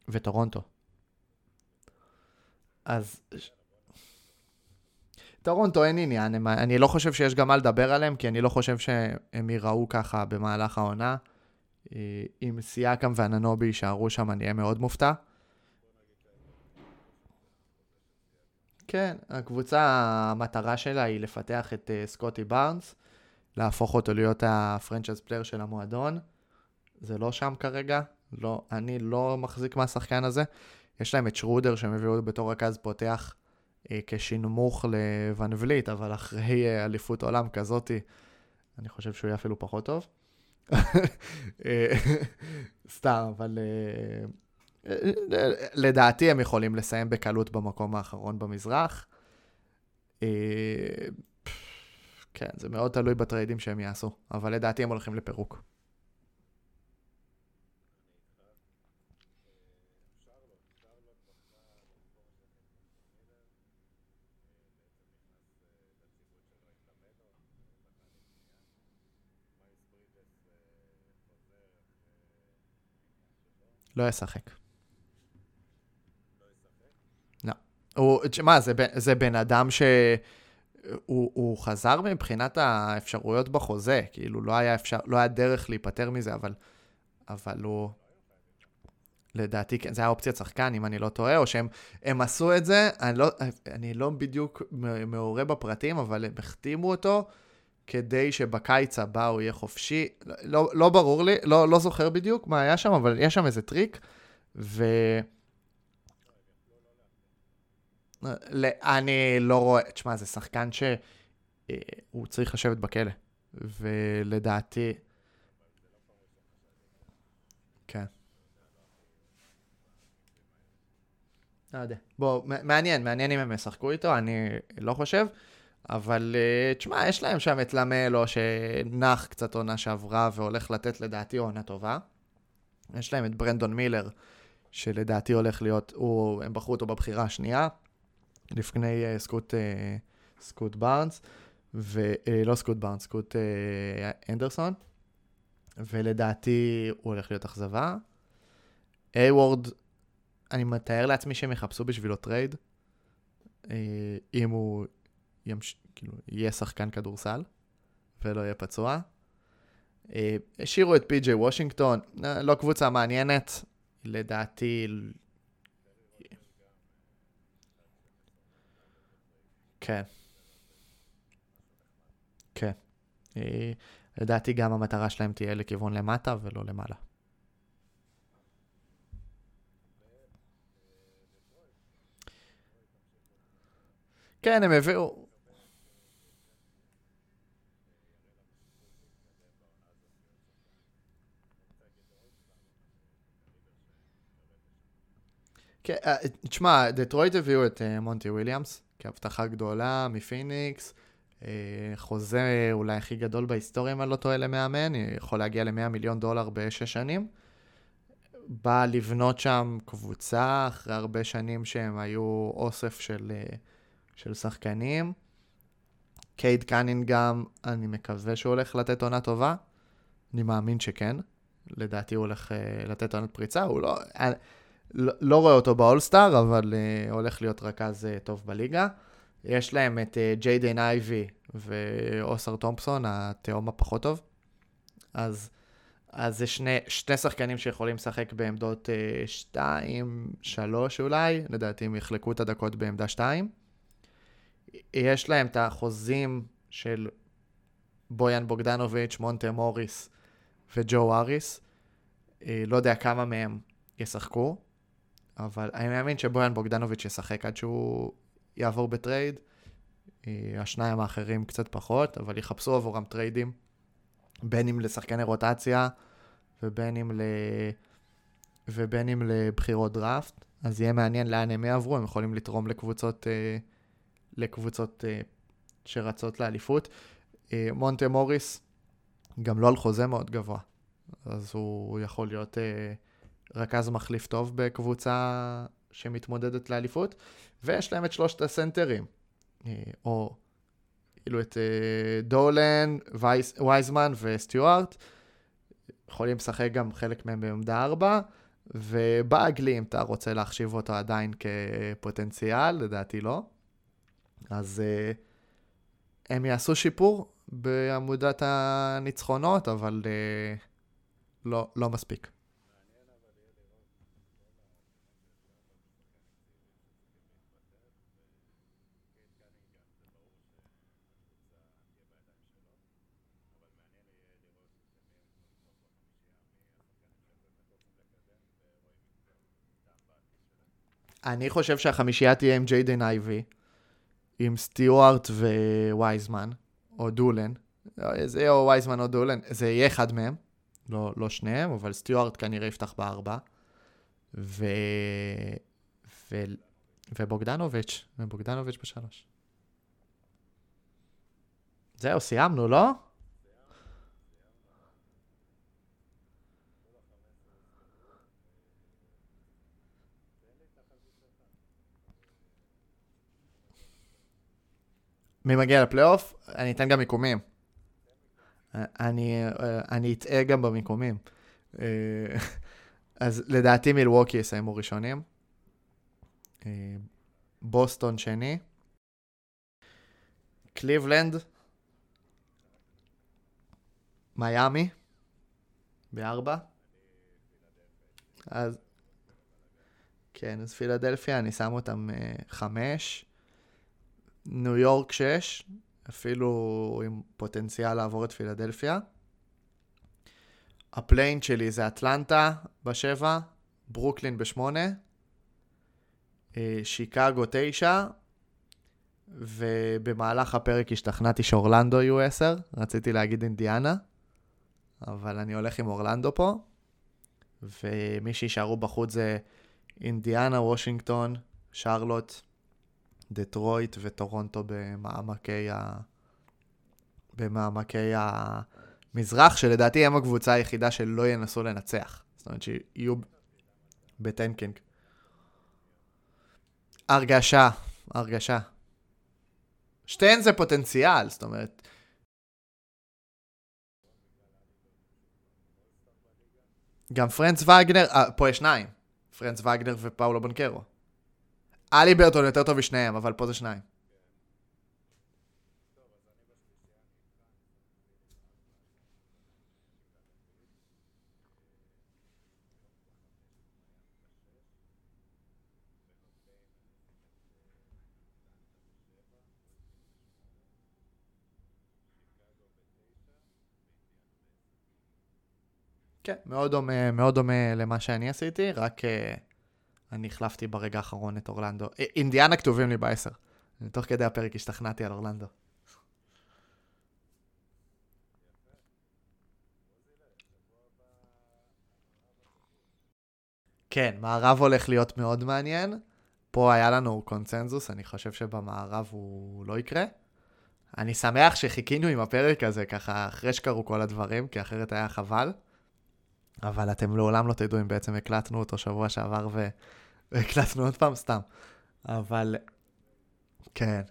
וטורונטו. אז... טורונטו אין עניין, אני לא חושב שיש גם מה לדבר עליהם, כי אני לא חושב שהם ייראו ככה במהלך העונה. אה, אם סייקם ואננובי יישארו שם, אני אהיה מאוד מופתע. כן, הקבוצה, המטרה שלה היא לפתח את אה, סקוטי בארנס, להפוך אותו להיות ה franchise player של המועדון. זה לא שם כרגע, לא, אני לא מחזיק מהשחקן הזה. יש להם את שרודר שהם הביאו בתור רכז פותח אה, כשנמוך לואן וליט, אבל אחרי אה, אליפות עולם כזאתי, אני חושב שהוא יהיה אפילו פחות טוב. *laughs* סתם, אבל אה, לדעתי הם יכולים לסיים בקלות במקום האחרון במזרח. אה, כן, זה מאוד תלוי בטריידים שהם יעשו, אבל לדעתי הם הולכים לפירוק. לא ישחק. הוא, תשמע, זה, זה בן אדם ש... הוא, הוא חזר מבחינת האפשרויות בחוזה, כאילו לא היה, אפשר, לא היה דרך להיפטר מזה, אבל אבל הוא... לדעתי, כן, זה היה אופציית שחקן, אם אני לא טועה, או שהם עשו את זה, אני לא, אני לא בדיוק מעורה בפרטים, אבל הם החתימו אותו כדי שבקיץ הבא הוא יהיה חופשי. לא, לא ברור לי, לא, לא זוכר בדיוק מה היה שם, אבל יש שם איזה טריק, ו... אני לא רואה, תשמע, זה שחקן שהוא אה, צריך לשבת בכלא, ולדעתי... כן. לא יודע. בוא, מעניין, מעניין אם הם ישחקו איתו, אני לא חושב. אבל אה, תשמע, יש להם שם את למלו שנח קצת עונה שעברה והולך לתת לדעתי עונה טובה. יש להם את ברנדון מילר, שלדעתי הולך להיות, הוא, הם בחרו אותו בבחירה השנייה, לפני אה, סקוט, אה, סקוט בארנס, ולא אה, סקוט בארנס, סקוט אה, הנדרסון, ולדעתי הוא הולך להיות אכזבה. הייוורד, אני מתאר לעצמי שהם יחפשו בשבילו טרייד, אם הוא ימש... כאילו, יהיה שחקן כדורסל, ולא יהיה פצוע. אה, השאירו את פי.ג'יי וושינגטון, לא קבוצה מעניינת, לדעתי... כן. כן. אה, לדעתי גם המטרה שלהם תהיה לכיוון למטה ולא למעלה. כן, הם הביאו... כן, אה, תשמע, דטרויט הביאו את אה, מונטי וויליאמס כהבטחה גדולה מפיניקס. אה, חוזה אולי הכי גדול בהיסטוריה, אם אני לא טועה, למאמן, יכול להגיע ל-100 מיליון דולר בשש שנים. בא לבנות שם קבוצה אחרי הרבה שנים שהם היו אוסף של, של שחקנים. קייד קנינגהם, אני מקווה שהוא הולך לתת עונה טובה. אני מאמין שכן. לדעתי הוא הולך לתת עונת פריצה. הוא לא... לא, לא רואה אותו באולסטאר, אבל uh, הולך להיות רכז uh, טוב בליגה. יש להם את uh, ג'יידן אייבי ואוסר תומפסון, התהום הפחות טוב. אז, אז זה שני, שני שחקנים שיכולים לשחק בעמדות 2, אה, 3 אולי, לדעתי הם יחלקו את הדקות בעמדה 2. יש להם את החוזים של בויאן בוגדנוביץ', מונטה מוריס וג'ו האריס. לא יודע כמה מהם ישחקו. אבל אני מאמין שבויאן בוגדנוביץ' ישחק עד שהוא יעבור בטרייד. אה, השניים האחרים קצת פחות, אבל יחפשו עבורם טריידים, בין אם לשחקני רוטציה ובין אם, ל... ובין אם לבחירות דראפט. אז יהיה מעניין לאן הם יעברו, הם יכולים לתרום לקבוצות, אה, לקבוצות אה, שרצות לאליפות. מונטה מוריס גם לא על חוזה מאוד גבוה, אז הוא יכול להיות... רכז מחליף טוב בקבוצה שמתמודדת לאליפות, ויש להם את שלושת הסנטרים, אה, או כאילו את אה, דולן, וייס, וייזמן וסטיוארט, יכולים לשחק גם חלק מהם בעמדה 4, ובאגלי, אם אתה רוצה להחשיב אותו עדיין כפוטנציאל, לדעתי לא. אז uh, הם יעשו שיפור בעמודת הניצחונות, אבל לא, לא מספיק. אני חושב שהחמישייה תהיה עם ג'יידן אייבי, עם סטיוארט ווייזמן, או דולן. זה יהיה או וייזמן או דולן, זה יהיה אחד מהם, לא, לא שניהם, אבל סטיוארט כנראה יפתח בארבע. ו... ו... ובוגדנוביץ', ובוגדנוביץ' בשלוש. זהו, סיימנו, לא? מי מגיע לפלייאוף? אני אתן גם מיקומים. אני, אני אטעה גם במיקומים. אז לדעתי מילווקי יסיימו ראשונים. בוסטון שני. קליבלנד. מיאמי. בארבע. אז... כן, אז פילדלפיה, אני שם אותם חמש. ניו יורק שש, אפילו עם פוטנציאל לעבור את פילדלפיה. ה play-in שלי זה אטלנטה בשבע, ברוקלין בשמונה, אה, שיקגו תשע, ובמהלך הפרק השתכנעתי שאורלנדו יהיו עשר, רציתי להגיד אינדיאנה, אבל אני הולך עם אורלנדו פה, ומי שישארו בחוץ זה אינדיאנה, וושינגטון, שרלוט, דטרויט וטורונטו במעמקי ה... במעמקי המזרח, שלדעתי הם הקבוצה היחידה שלא ינסו לנצח. זאת אומרת שיהיו בטנקינג. הרגשה, הרגשה. שתיהן זה פוטנציאל, זאת אומרת... גם פרנץ וגנר, אה, פה יש שניים. פרנץ וגנר ופאולו בנקרו. אלי ברטון יותר טוב משניהם, אבל פה זה שניים. כן, מאוד דומה, מאוד דומה למה שאני עשיתי, רק uh, אני החלפתי ברגע האחרון את אורלנדו. אה, אינדיאנה כתובים לי בעשר. תוך כדי הפרק השתכנעתי על אורלנדו. כן, מערב הולך להיות מאוד מעניין. פה היה לנו קונצנזוס, אני חושב שבמערב הוא לא יקרה. אני שמח שחיכינו עם הפרק הזה ככה אחרי שקרו כל הדברים, כי אחרת היה חבל. אבל אתם לעולם לא תדעו אם בעצם הקלטנו אותו שבוע שעבר והקלטנו עוד פעם, סתם. אבל, כן,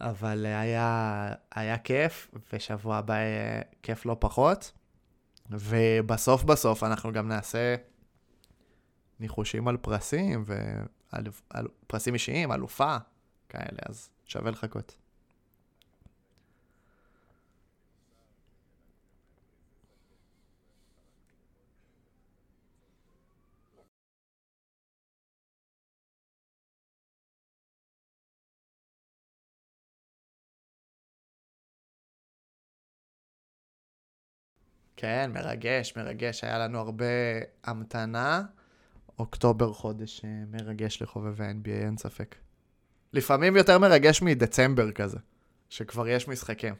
אבל היה, היה כיף, ושבוע הבא יהיה כיף לא פחות. ובסוף בסוף אנחנו גם נעשה ניחושים על פרסים, ועל על, פרסים אישיים, אלופה, כאלה, אז שווה לחכות. כן, מרגש, מרגש. היה לנו הרבה המתנה. אוקטובר חודש אה, מרגש לחובבי NBA, אין ספק. לפעמים יותר מרגש מדצמבר כזה, שכבר יש משחקים.